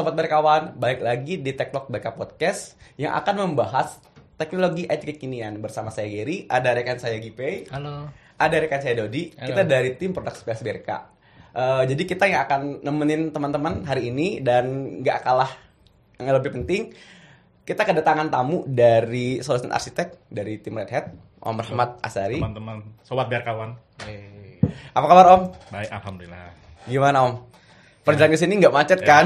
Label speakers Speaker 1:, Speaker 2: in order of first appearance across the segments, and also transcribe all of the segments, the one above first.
Speaker 1: Sobat berkawan, balik lagi di Techlock Backup Podcast yang akan membahas teknologi IT kekinian bersama saya Gary, ada rekan saya Gipe,
Speaker 2: Halo.
Speaker 1: ada rekan saya Dodi,
Speaker 2: Halo.
Speaker 1: kita dari tim Produk Space BRK. Eh, jadi kita yang akan nemenin teman-teman hari ini dan nggak kalah yang lebih penting, kita kedatangan tamu dari Solution Architect dari tim Red Hat, Om Rahmat Asari.
Speaker 3: teman-teman sobat biar kawan
Speaker 1: Apa kabar Om?
Speaker 3: baik alhamdulillah
Speaker 1: Gimana Om? Perjalanan ke sini nggak macet kan?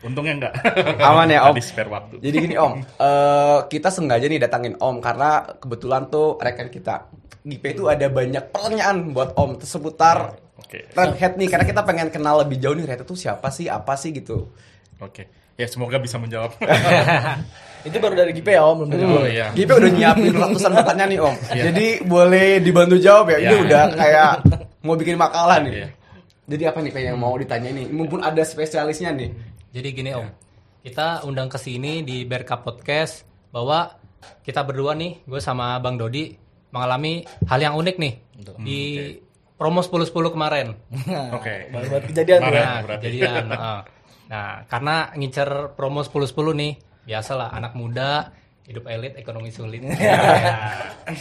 Speaker 3: untungnya enggak
Speaker 1: Aman ya, Om?
Speaker 3: Tadi spare waktu
Speaker 1: Jadi gini Om, eh, kita sengaja nih datangin Om karena kebetulan tuh rekan kita Gipe itu ada banyak pertanyaan buat Om seputar
Speaker 3: oke
Speaker 1: Red Hat nih karena kita pengen kenal lebih jauh nih Red Hat itu siapa sih, apa sih gitu.
Speaker 3: oke ya semoga bisa menjawab
Speaker 2: Itu baru dari GP ya Om, belum dari
Speaker 3: oh iya
Speaker 1: Gipe udah nyiapin ratusan pertanyaan nih Om.
Speaker 3: Iya.
Speaker 1: Jadi boleh dibantu jawab ya. Ini
Speaker 3: Iya.
Speaker 1: udah kayak mau bikin makalah nih.
Speaker 3: Iya.
Speaker 1: Jadi apa nih kayak yang mau ditanya nih? Mumpun ada spesialisnya nih.
Speaker 4: Jadi gini Om, kita undang ke sini di Berka Podcast bahwa kita berdua nih, gue sama Bang Dodi mengalami hal yang unik nih di promo 10-10 kemarin.
Speaker 3: oke
Speaker 2: Baru buat kejadian
Speaker 3: Kemarin.
Speaker 2: ya.
Speaker 4: Nah,
Speaker 3: berarti.
Speaker 4: kejadian. heeh. Nah, karena ngincer promo 10-10 nih, biasalah anak muda hidup elit ekonomi sulit.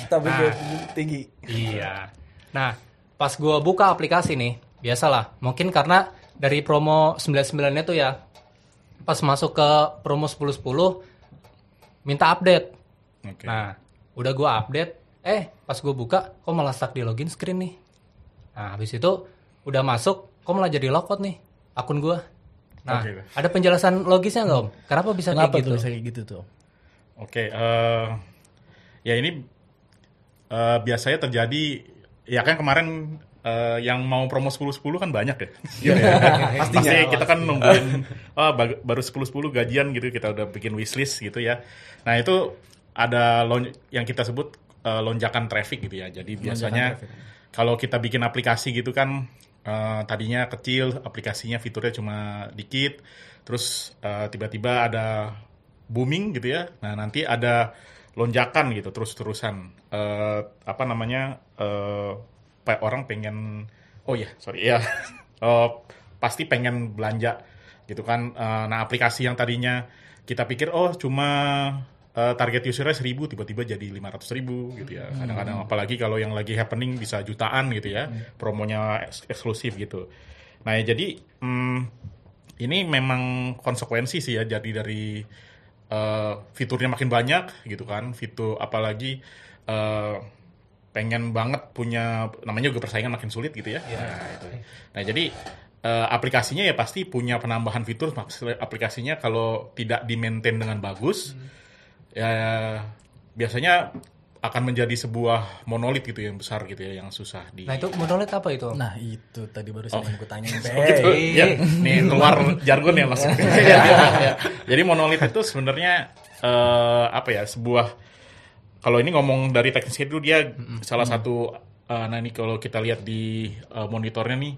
Speaker 2: Tapi
Speaker 4: Nah.
Speaker 2: dia tinggi.
Speaker 4: Iya. Nah, pas gua buka aplikasi nih, biasalah. Mungkin karena dari promo 99-nya tuh ya, pas masuk ke promo 10-10, minta update.
Speaker 3: oke
Speaker 4: Nah, udah gua update, eh pas gua buka, kok malah stuck di login screen nih. Nah, habis itu udah masuk, kok malah jadi logout nih akun gua. Nah,
Speaker 3: Oke.
Speaker 4: ada penjelasan logisnya nggak om? Kenapa bisa
Speaker 2: Kenapa
Speaker 4: kayak
Speaker 2: tuh
Speaker 4: gitu?
Speaker 2: bisa kayak gitu tuh?
Speaker 3: oke eh, ya ini eh, biasanya terjadi ya kan kemarin eh, yang mau promo 10-10 kan banyak ya.
Speaker 1: Pastinya.
Speaker 3: Pasti kita kan nungguin oh, baru 10-10 gajian gitu kita udah bikin wishlist gitu ya. Nah, itu ada yang kita sebut eh, lonjakan traffic gitu ya. Jadi biasanya kalau kita bikin aplikasi gitu kan eh, tadinya kecil, aplikasinya fiturnya cuma dikit, terus tiba-tiba ada booming gitu ya. Nah, nanti ada lonjakan gitu terus-terusan Eh, apa namanya? pe- orang pengen oh ya, sorry ya. Eh, pasti pengen belanja gitu kan. Eh, nah, aplikasi yang tadinya kita pikir oh cuma eh, target usernya 1000 tiba-tiba jadi 500 ribu gitu ya. Kadang-kadang apalagi kalau yang lagi happening bisa jutaan gitu ya. Promonya eks- eksklusif gitu. Nah, ya jadi hmm, ini memang konsekuensi sih ya jadi dari eh, fiturnya makin banyak gitu kan. Fitur apalagi eh, pengen banget punya namanya juga persaingan makin sulit gitu ya. Nah, itu. Nah, jadi eh, aplikasinya ya pasti punya penambahan fitur aplikasinya kalau tidak di-maintain dengan bagus ya biasanya akan menjadi sebuah monolit gitu yang besar gitu ya yang susah di
Speaker 4: Nah itu monolit apa itu?
Speaker 2: Nah itu tadi baru saya mau tanyain
Speaker 3: Oh, gitu. Ya, nih keluar jargon ya langsung. Ya. Jadi monolit itu sebenarnya eh, apa ya sebuah kalau ini ngomong dari teknisnya itu dia salah satu eh, nah ini kalau kita lihat di eh, monitornya nih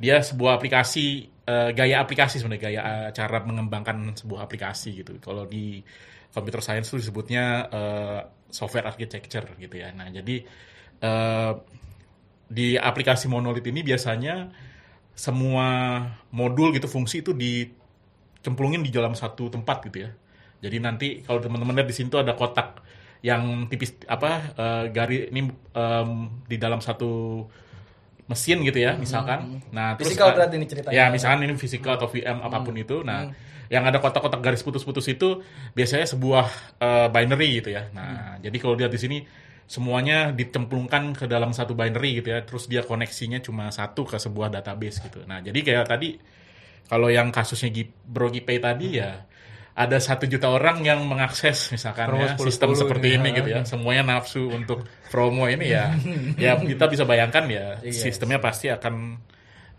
Speaker 3: dia sebuah aplikasi eh, gaya aplikasi sebenarnya gaya eh, cara mengembangkan sebuah aplikasi gitu. Kalau di computer science itu disebutnya eh, software architecture gitu ya. Nah jadi eh, di aplikasi monolit ini biasanya semua modul gitu fungsi itu dicemplungin di dalam satu tempat gitu ya. Jadi nanti kalau teman-teman lihat di sini tuh ada kotak yang tipis apa eh, garis ini em, di dalam satu mesin gitu ya misalkan. Nah, terus
Speaker 2: Fisikal
Speaker 3: eh,
Speaker 2: berarti ini ceritanya.
Speaker 3: Ya, misalkan ini fisikal atau VM apa pun itu. Nah, yang ada kotak-kotak garis putus-putus itu biasanya sebuah eh, binary gitu ya. Nah, jadi kalau lihat di sini semuanya dicemplungkan ke dalam satu binary gitu ya. Terus dia koneksinya cuma satu ke sebuah database gitu. Nah, jadi kayak tadi kalau yang kasusnya Bro Gipay tadi ya ada satu juta orang yang mengakses misalkan
Speaker 4: Promo
Speaker 3: ya
Speaker 4: 10-10
Speaker 3: sistem seperti
Speaker 4: ini,
Speaker 3: ini gitu ya. Semuanya nafsu untuk promo ini ya. Ya kita bisa bayangkan ya sistemnya pasti akan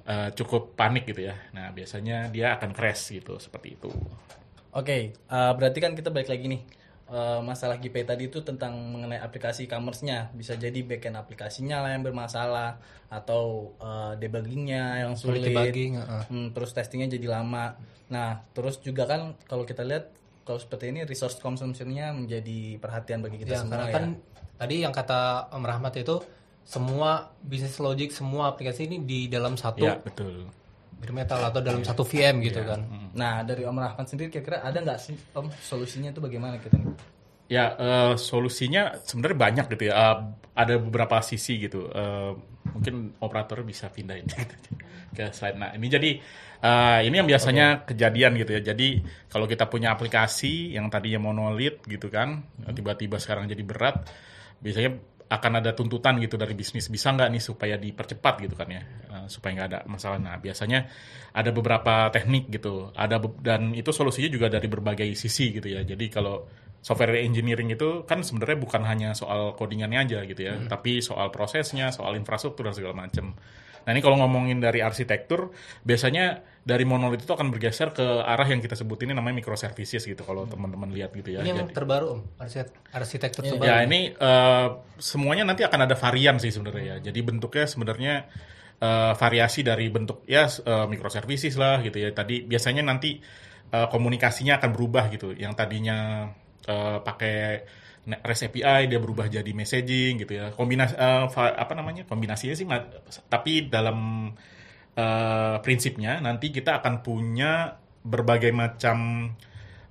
Speaker 3: eh, cukup panik gitu ya. Nah biasanya dia akan crash gitu seperti itu.
Speaker 2: Oke, eh, berarti kan kita balik lagi nih. Eh, masalah GPay tadi itu tentang mengenai aplikasi e-commerce-nya. Bisa jadi backend aplikasinya lah yang bermasalah atau eh, debuggingnya yang
Speaker 4: Sulit debugging, heeh.
Speaker 2: Hmm, terus testingnya jadi lama. Nah, terus juga kan kalau kita lihat kalau seperti ini resource consumption-nya menjadi perhatian bagi kita
Speaker 4: Ya,
Speaker 2: semua
Speaker 4: karena
Speaker 2: ya.
Speaker 4: kan tadi yang kata Om Rahmat itu semua business logic semua aplikasi ini di dalam satu
Speaker 3: ya betul
Speaker 4: bare metal atau dalam satu VM gitu kan.
Speaker 2: Nah dari Om Rahman sendiri kira-kira ada nggak sih Om solusinya itu bagaimana kita nih?
Speaker 3: Ya, eh, solusinya sebenarnya banyak gitu ya. Eh, ada beberapa sisi gitu. Eh, mungkin operator bisa pindahin ke slide. Nah, ini jadi ini yang biasanya kejadian gitu ya. Jadi kalau kita punya aplikasi yang tadinya monolit gitu kan, tiba-tiba sekarang jadi berat, biasanya akan ada tuntutan gitu dari bisnis bisa nggak nih supaya dipercepat gitu kan ya supaya nggak ada masalah. Nah biasanya ada beberapa teknik gitu. Ada dan itu solusinya juga dari berbagai sisi gitu ya. Jadi kalau software engineering itu kan sebenarnya bukan hanya soal codingannya aja gitu ya tapi soal prosesnya soal infrastruktur dan segala macam nah ini kalau ngomongin dari arsitektur biasanya dari monolith itu akan bergeser ke arah yang kita sebut ini namanya microservices gitu kalau teman-teman lihat gitu ya.
Speaker 4: Ini yang
Speaker 3: Jadi-
Speaker 4: terbaru Om, arsitek- arsitektur terbaru.
Speaker 3: Ya ini eh, semuanya nanti akan ada varian sih sebenarnya ya. Jadi bentuknya sebenarnya eh, variasi dari bentuk ya eh, microservices lah gitu ya. Tadi biasanya nanti eh, komunikasinya akan berubah gitu. Yang tadinya eh, pakai REST API dia berubah jadi messaging gitu ya. Kombinasi va- apa namanya? Kombinasinya sih tapi dalam eh, prinsipnya nanti kita akan punya berbagai macam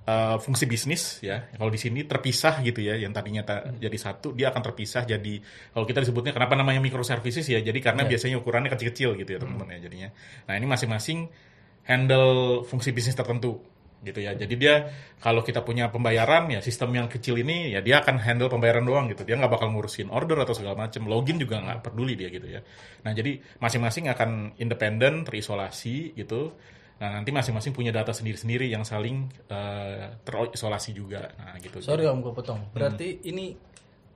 Speaker 3: eh, fungsi bisnis ya. Kalau di sini terpisah gitu ya, yang tadinya ta- jadi satu, dia akan terpisah jadi kalau kita disebutnya kenapa namanya microservices ya. Jadi karena biasanya ukurannya kecil-kecil gitu ya teman-teman ya jadinya. Nah ini masing-masing handle fungsi bisnis tertentu gitu ya. Jadi dia kalau kita punya pembayaran ya sistem yang kecil ini ya dia akan handle pembayaran doang gitu. Dia nggak bakal ngurusin order atau segala macam. Login juga nggak peduli dia gitu ya. Nah jadi masing-masing akan independen, terisolasi gitu. Nah nanti masing-masing punya data sendiri-sendiri yang saling eh, terisolasi juga. Nah gitu.
Speaker 2: Sorry Om gue potong. Berarti ini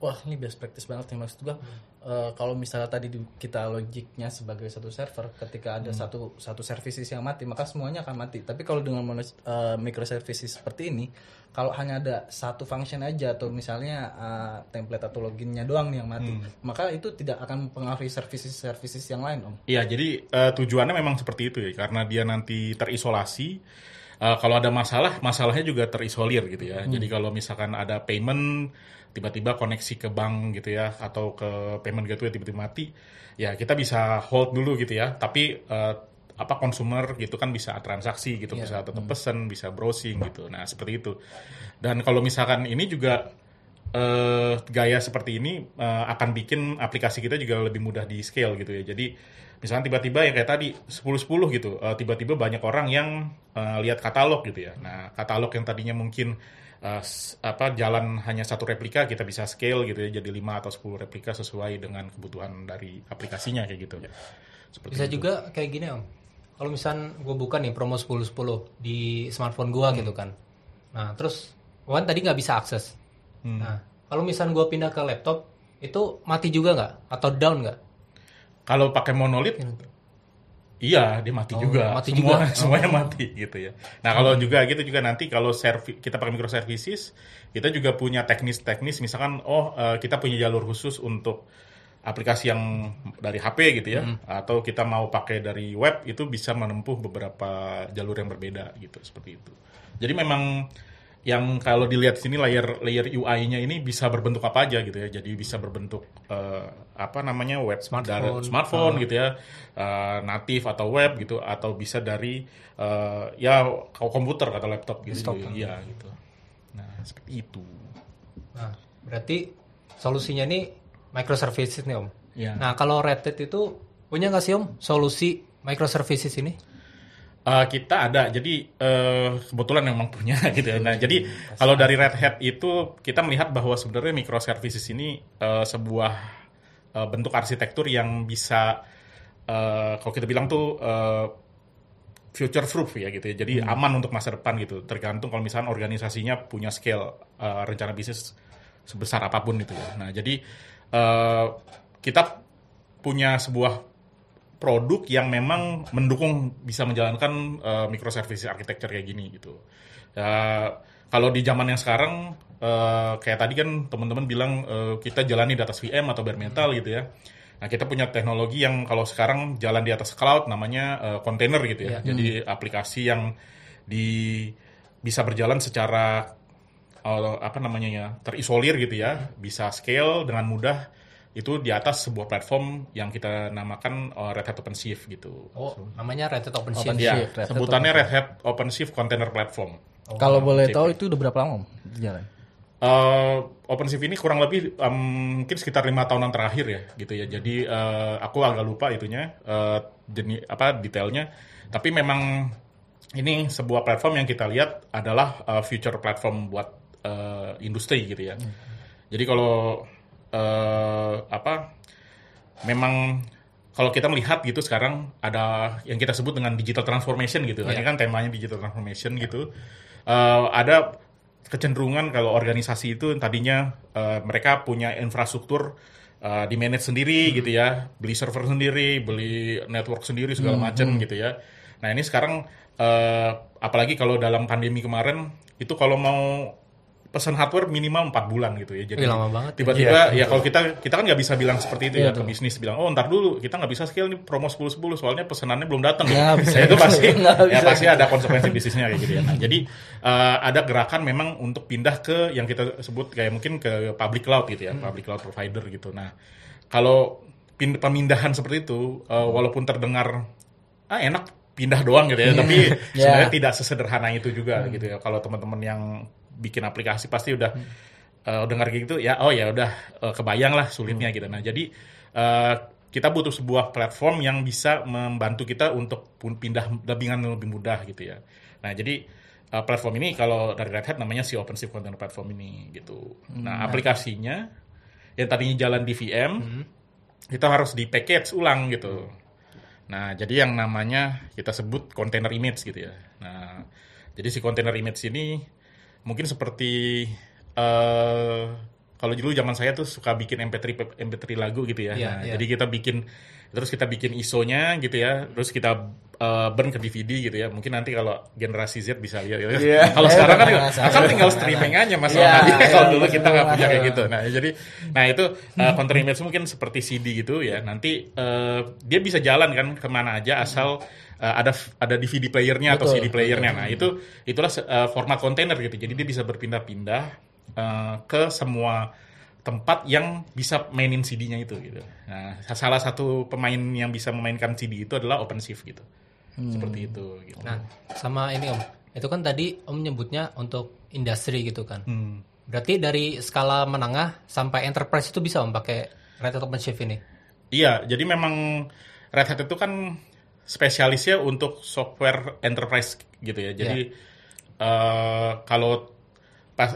Speaker 2: wah ini best practice banget nih maksud gua. eh, kalau misalnya tadi di- kita logiknya sebagai satu server, ketika ada satu satu services yang mati, maka semuanya akan mati. Tapi kalau dengan eh, microservices seperti ini, kalau hanya ada satu function aja atau misalnya eh, template atau loginnya doang nih yang mati, maka itu tidak akan mempengaruhi services-services yang lain, Om.
Speaker 3: Iya, jadi eh, tujuannya memang seperti itu ya, karena dia nanti terisolasi. Eh, kalau ada masalah, masalahnya juga terisolir gitu ya. Jadi kalau misalkan ada payment tiba-tiba koneksi ke bank gitu ya, atau ke payment gateway tiba-tiba mati, ya kita bisa hold dulu gitu ya. Tapi eh, apa consumer gitu kan bisa transaksi gitu, bisa tetap pesen, bisa browsing gitu. Nah seperti itu. Dan kalau misalkan ini juga eh, gaya seperti ini eh, akan bikin aplikasi kita juga lebih mudah di scale gitu ya. Jadi misalnya tiba-tiba yang kayak tadi 10-10 gitu, eh, tiba-tiba banyak orang yang eh, lihat katalog gitu ya. Nah katalog yang tadinya mungkin s- apa jalan hanya satu replika kita bisa scale gitu ya jadi 5 atau 10 replika sesuai dengan kebutuhan dari aplikasinya kayak gitu. Seperti
Speaker 4: Bisa
Speaker 3: itu.
Speaker 4: juga kayak gini om. Kalau misal gue buka nih promo 10-10 di smartphone gue gitu kan. Nah terus Wan tadi nggak bisa akses. Nah kalau misal gue pindah ke laptop itu mati juga nggak atau down nggak?
Speaker 3: Kalau pakai monolith, iya dia mati
Speaker 4: Oh,
Speaker 3: juga.
Speaker 4: mati
Speaker 3: Semua,
Speaker 4: juga.
Speaker 3: Semuanya mati gitu ya. Nah kalau juga gitu juga nanti kalau servi, kita pakai microservices, kita juga punya teknis-teknis. Misalkan oh eh, kita punya jalur khusus untuk aplikasi yang dari HP gitu ya, atau kita mau pakai dari web itu bisa menempuh beberapa jalur yang berbeda gitu seperti itu. Jadi memang yang kalau dilihat di sini layer layer UI-nya ini bisa berbentuk apa aja gitu ya. Jadi bisa berbentuk eh, apa namanya web
Speaker 4: Smartphone.
Speaker 3: dari smartphone gitu ya, eh, native atau web gitu, atau bisa dari eh, ya komputer atau laptop gitu.
Speaker 4: Desktop.
Speaker 3: Iya gitu. Nah seperti itu.
Speaker 4: Nah berarti solusinya nih microservices nih om.
Speaker 3: Ya.
Speaker 4: Nah kalau Red Hat itu punya nggak sih om solusi microservices ini?
Speaker 3: Eh, kita ada, jadi eh, kebetulan memang punya gitu ya. Nah, jadi kalau dari Red Hat itu kita melihat bahwa sebenarnya microservices ini eh, sebuah eh, bentuk arsitektur yang bisa, eh, kalau kita bilang tuh eh, future proof ya gitu ya. Jadi aman untuk masa depan gitu. Tergantung kalau misalnya organisasinya punya scale eh, rencana bisnis sebesar apa pun itu ya. Nah, jadi eh, kita punya sebuah produk yang memang mendukung bisa menjalankan uh, microservices architecture kayak gini gitu. Ya, kalau di zaman yang sekarang uh, kayak tadi kan teman-teman bilang uh, kita jalani di atas VM atau bare metal gitu ya. Nah kita punya teknologi yang kalau sekarang jalan di atas cloud namanya uh, container gitu ya. Jadi aplikasi yang di bisa berjalan secara uh, apa namanya ya terisolir gitu ya, bisa scale dengan mudah itu di atas sebuah platform yang kita namakan uh, Red Hat OpenShift gitu.
Speaker 4: Oh, namanya Red Hat OpenShift.
Speaker 2: OpenShift.
Speaker 3: Ya,
Speaker 2: Red
Speaker 3: sebutannya Red Hat OpenShift Container Platform.
Speaker 2: Kalau boleh tahu itu udah berapa lama Om, jalan?
Speaker 3: Uh, OpenShift ini kurang lebih um, mungkin sekitar lima tahunan terakhir ya gitu ya. Jadi uh, aku agak lupa itunya uh, jenis apa detailnya. Tapi memang ini sebuah platform yang kita lihat adalah uh, future platform buat uh, industri gitu ya. Jadi kalau uh, apa memang kalau kita melihat gitu sekarang ada yang kita sebut dengan digital transformation gitu. Ini kan temanya digital transformation gitu. Eh, ada kecenderungan kalau organisasi itu tadinya eh, mereka punya infrastruktur eh, di manage sendiri gitu ya, beli server sendiri, beli network sendiri segala macam gitu ya. Nah ini sekarang eh, apalagi kalau dalam pandemi kemarin itu kalau mau pesan hardware minimal 4 bulan gitu ya. Jadi
Speaker 4: Wih, lama banget ya.
Speaker 3: tiba-tiba ya kalau kita kita kan nggak bisa bilang seperti itu
Speaker 2: Iya,
Speaker 3: ya ke bisnis bilang oh ntar dulu kita nggak bisa scale nih promo 10 10 soalnya pesanannya belum datang
Speaker 2: Nggak bisa
Speaker 3: Ya, itu pasti ya
Speaker 2: bisa
Speaker 3: pasti ada konsekuensi bisnisnya kayak gitu ya. Nah, jadi eh, ada gerakan memang untuk pindah ke yang kita sebut kayak mungkin ke public cloud gitu ya, public cloud provider gitu. Nah, kalau pemindahan seperti itu eh, walaupun terdengar ah enak pindah doang gitu ya, tapi sebenarnya
Speaker 2: Ya.
Speaker 3: tidak sesederhana itu juga gitu ya. Kalau teman-teman yang bikin aplikasi pasti udah eh, dengar kayak gitu ya oh ya udah eh, kebayang lah sulitnya gitu. Nah, jadi eh, kita butuh sebuah platform yang bisa membantu kita untuk pindah dengan lebih mudah gitu ya. Nah, jadi eh, platform ini kalau dari Red Hat namanya si OpenShift Container Platform ini gitu. Nah, aplikasinya yang tadinya jalan di VM itu harus di package ulang gitu. Nah, jadi yang namanya kita sebut container image gitu ya. Nah, jadi si container image ini mungkin seperti eh kalau dulu zaman saya tuh suka bikin MP3 MP3 lagu gitu ya.
Speaker 4: Iya,
Speaker 3: nah,
Speaker 4: iya.
Speaker 3: jadi kita bikin terus kita bikin ISO-nya gitu ya, terus kita eh, burn ke DVD gitu ya. Mungkin nanti kalau generasi Z bisa lihat ya.
Speaker 1: Iya.
Speaker 3: kalau sekarang kan
Speaker 2: Nggak masalah.
Speaker 3: kan tinggal streaming aja Mas.
Speaker 2: Iya,
Speaker 3: Nah,
Speaker 2: iya,
Speaker 3: kalau dulu
Speaker 2: iya,
Speaker 3: kita nggak punya kayak gitu. Nah, jadi nah itu uh, counter image mungkin seperti CD gitu ya. Nanti eh, dia bisa jalan kan ke mana aja asal eh, ada ada DVD playernya atau CD playernya. Nah, itu itulah eh, format kontainer gitu. Jadi dia bisa berpindah-pindah eh, ke semua tempat yang bisa mainin CD-nya itu gitu. Nah, salah satu pemain yang bisa memainkan CD itu adalah OpenShift gitu. Seperti itu gitu.
Speaker 4: Nah, sama ini Om. Itu kan tadi Om nyebutnya untuk industri gitu kan.
Speaker 3: Hmm.
Speaker 4: Berarti dari skala menengah sampai enterprise itu bisa Om pakai Red Hat OpenShift ini.
Speaker 3: Iya, jadi memang Red Hat itu kan spesialisnya untuk software enterprise gitu ya. Jadi eh, kalau pas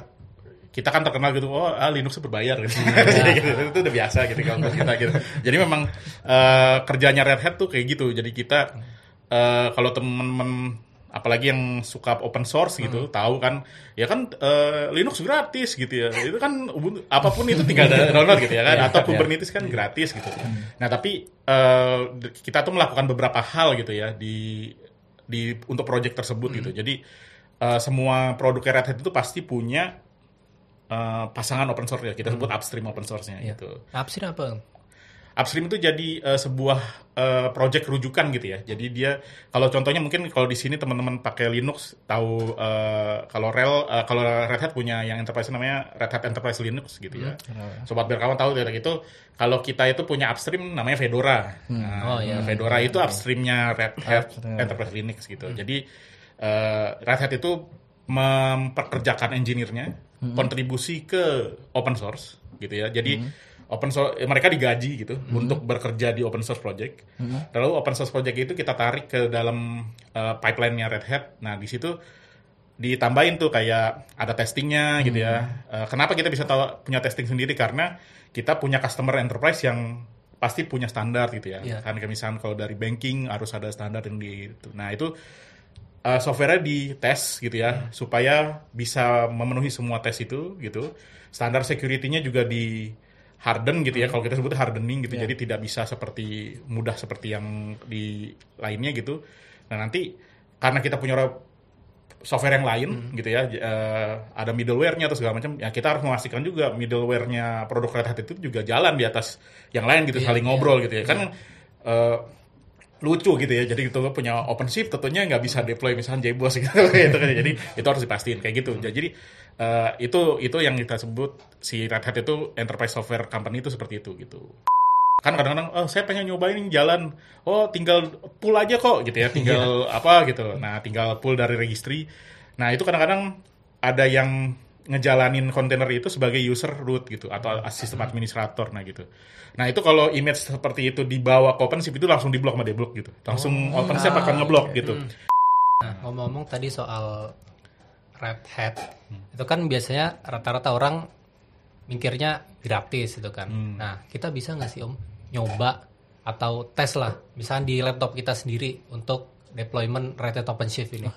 Speaker 3: kita kan terkenal gitu, oh ah, Linux berbayar gitu. Jadi gitu, itu udah biasa gitu kalau kita gitu. Jadi memang eh, kerjanya Red Hat tuh kayak gitu. Jadi kita eh, kalau temen-temen apalagi yang suka open source gitu tahu kan ya kan eh, Linux gratis gitu ya. Itu kan Ubuntu- apa pun itu tinggal download gitu ya kan atau Kubernetes kan gratis gitu. Nah tapi eh, kita tuh melakukan beberapa hal gitu ya di di untuk project tersebut gitu. Jadi eh, semua produk Red Hat itu pasti punya eh, pasangan open source ya kita sebut upstream open source-nya gitu.
Speaker 4: Nah, apa?
Speaker 3: Upstream itu jadi eh, sebuah eh, project rujukan gitu ya. Jadi dia kalau contohnya mungkin kalau di sini teman-teman pakai Linux tahu eh, kalau rel eh, kalau Red Hat punya yang enterprise namanya Red Hat Enterprise Linux gitu ya. Sobat berkawan tahu dari itu kalau kita itu punya upstream namanya Fedora. Nah,
Speaker 4: Oh, iya.
Speaker 3: Fedora itu upstreamnya Red Hat Enterprise Linux gitu. Jadi eh, Red Hat itu memperkerjakan engineer-nya kontribusi ke open source gitu ya. Jadi open source eh, mereka digaji gitu untuk bekerja di open source project. Lalu open source project itu kita tarik ke dalam eh, pipeline-nya Red Hat. Nah, di situ ditambahin tuh kayak ada testingnya gitu ya. Eh, kenapa kita bisa tahu punya testing sendiri karena kita punya customer enterprise yang pasti punya standar gitu ya.
Speaker 4: Iya.
Speaker 3: Kan misalnya kalau dari banking harus ada standar yang di itu. Nah, itu uh, software-nya dites gitu ya supaya bisa memenuhi semua tes itu gitu. Standar security-nya juga di harden gitu ya. Kalau kita sebut hardening gitu. Jadi tidak bisa seperti mudah seperti yang di lainnya gitu. Nah, nanti karena kita punya software yang lain gitu ya eh, ada middleware-nya atau segala macam ya kita harus memastikan juga middleware-nya produk Red Hat itu juga jalan di atas yang lain gitu saling ngobrol gitu ya. Kan eh, lucu gitu ya. Jadi itu punya OpenShift tentunya nggak bisa deploy misalnya JBoss gitu. gitu kan. Jadi itu harus dipastiin kayak gitu. Jadi eh, itu itu yang kita sebut si Red Hat itu enterprise software company itu seperti itu gitu. Kan kadang-kadang oh saya pengen nyobain jalan. Oh tinggal pull aja kok gitu ya. Tinggal apa gitu. Nah, tinggal pull dari registry. Nah, itu kadang-kadang ada yang ngejalanin kontainer itu sebagai user root gitu atau sistem administrator nah gitu. Nah itu kalau image seperti itu dibawa ke OpenShift itu langsung diblok sama deblok gitu. Langsung OpenShift akan ngeblok gitu.
Speaker 4: Nah, ngomong-ngomong tadi soal Red Hat, itu kan biasanya rata-rata orang mikirnya gratis itu kan. Nah, kita bisa nggak sih Om nyoba atau tes lah, misalnya di laptop kita sendiri untuk deployment Red Hat OpenShift ini?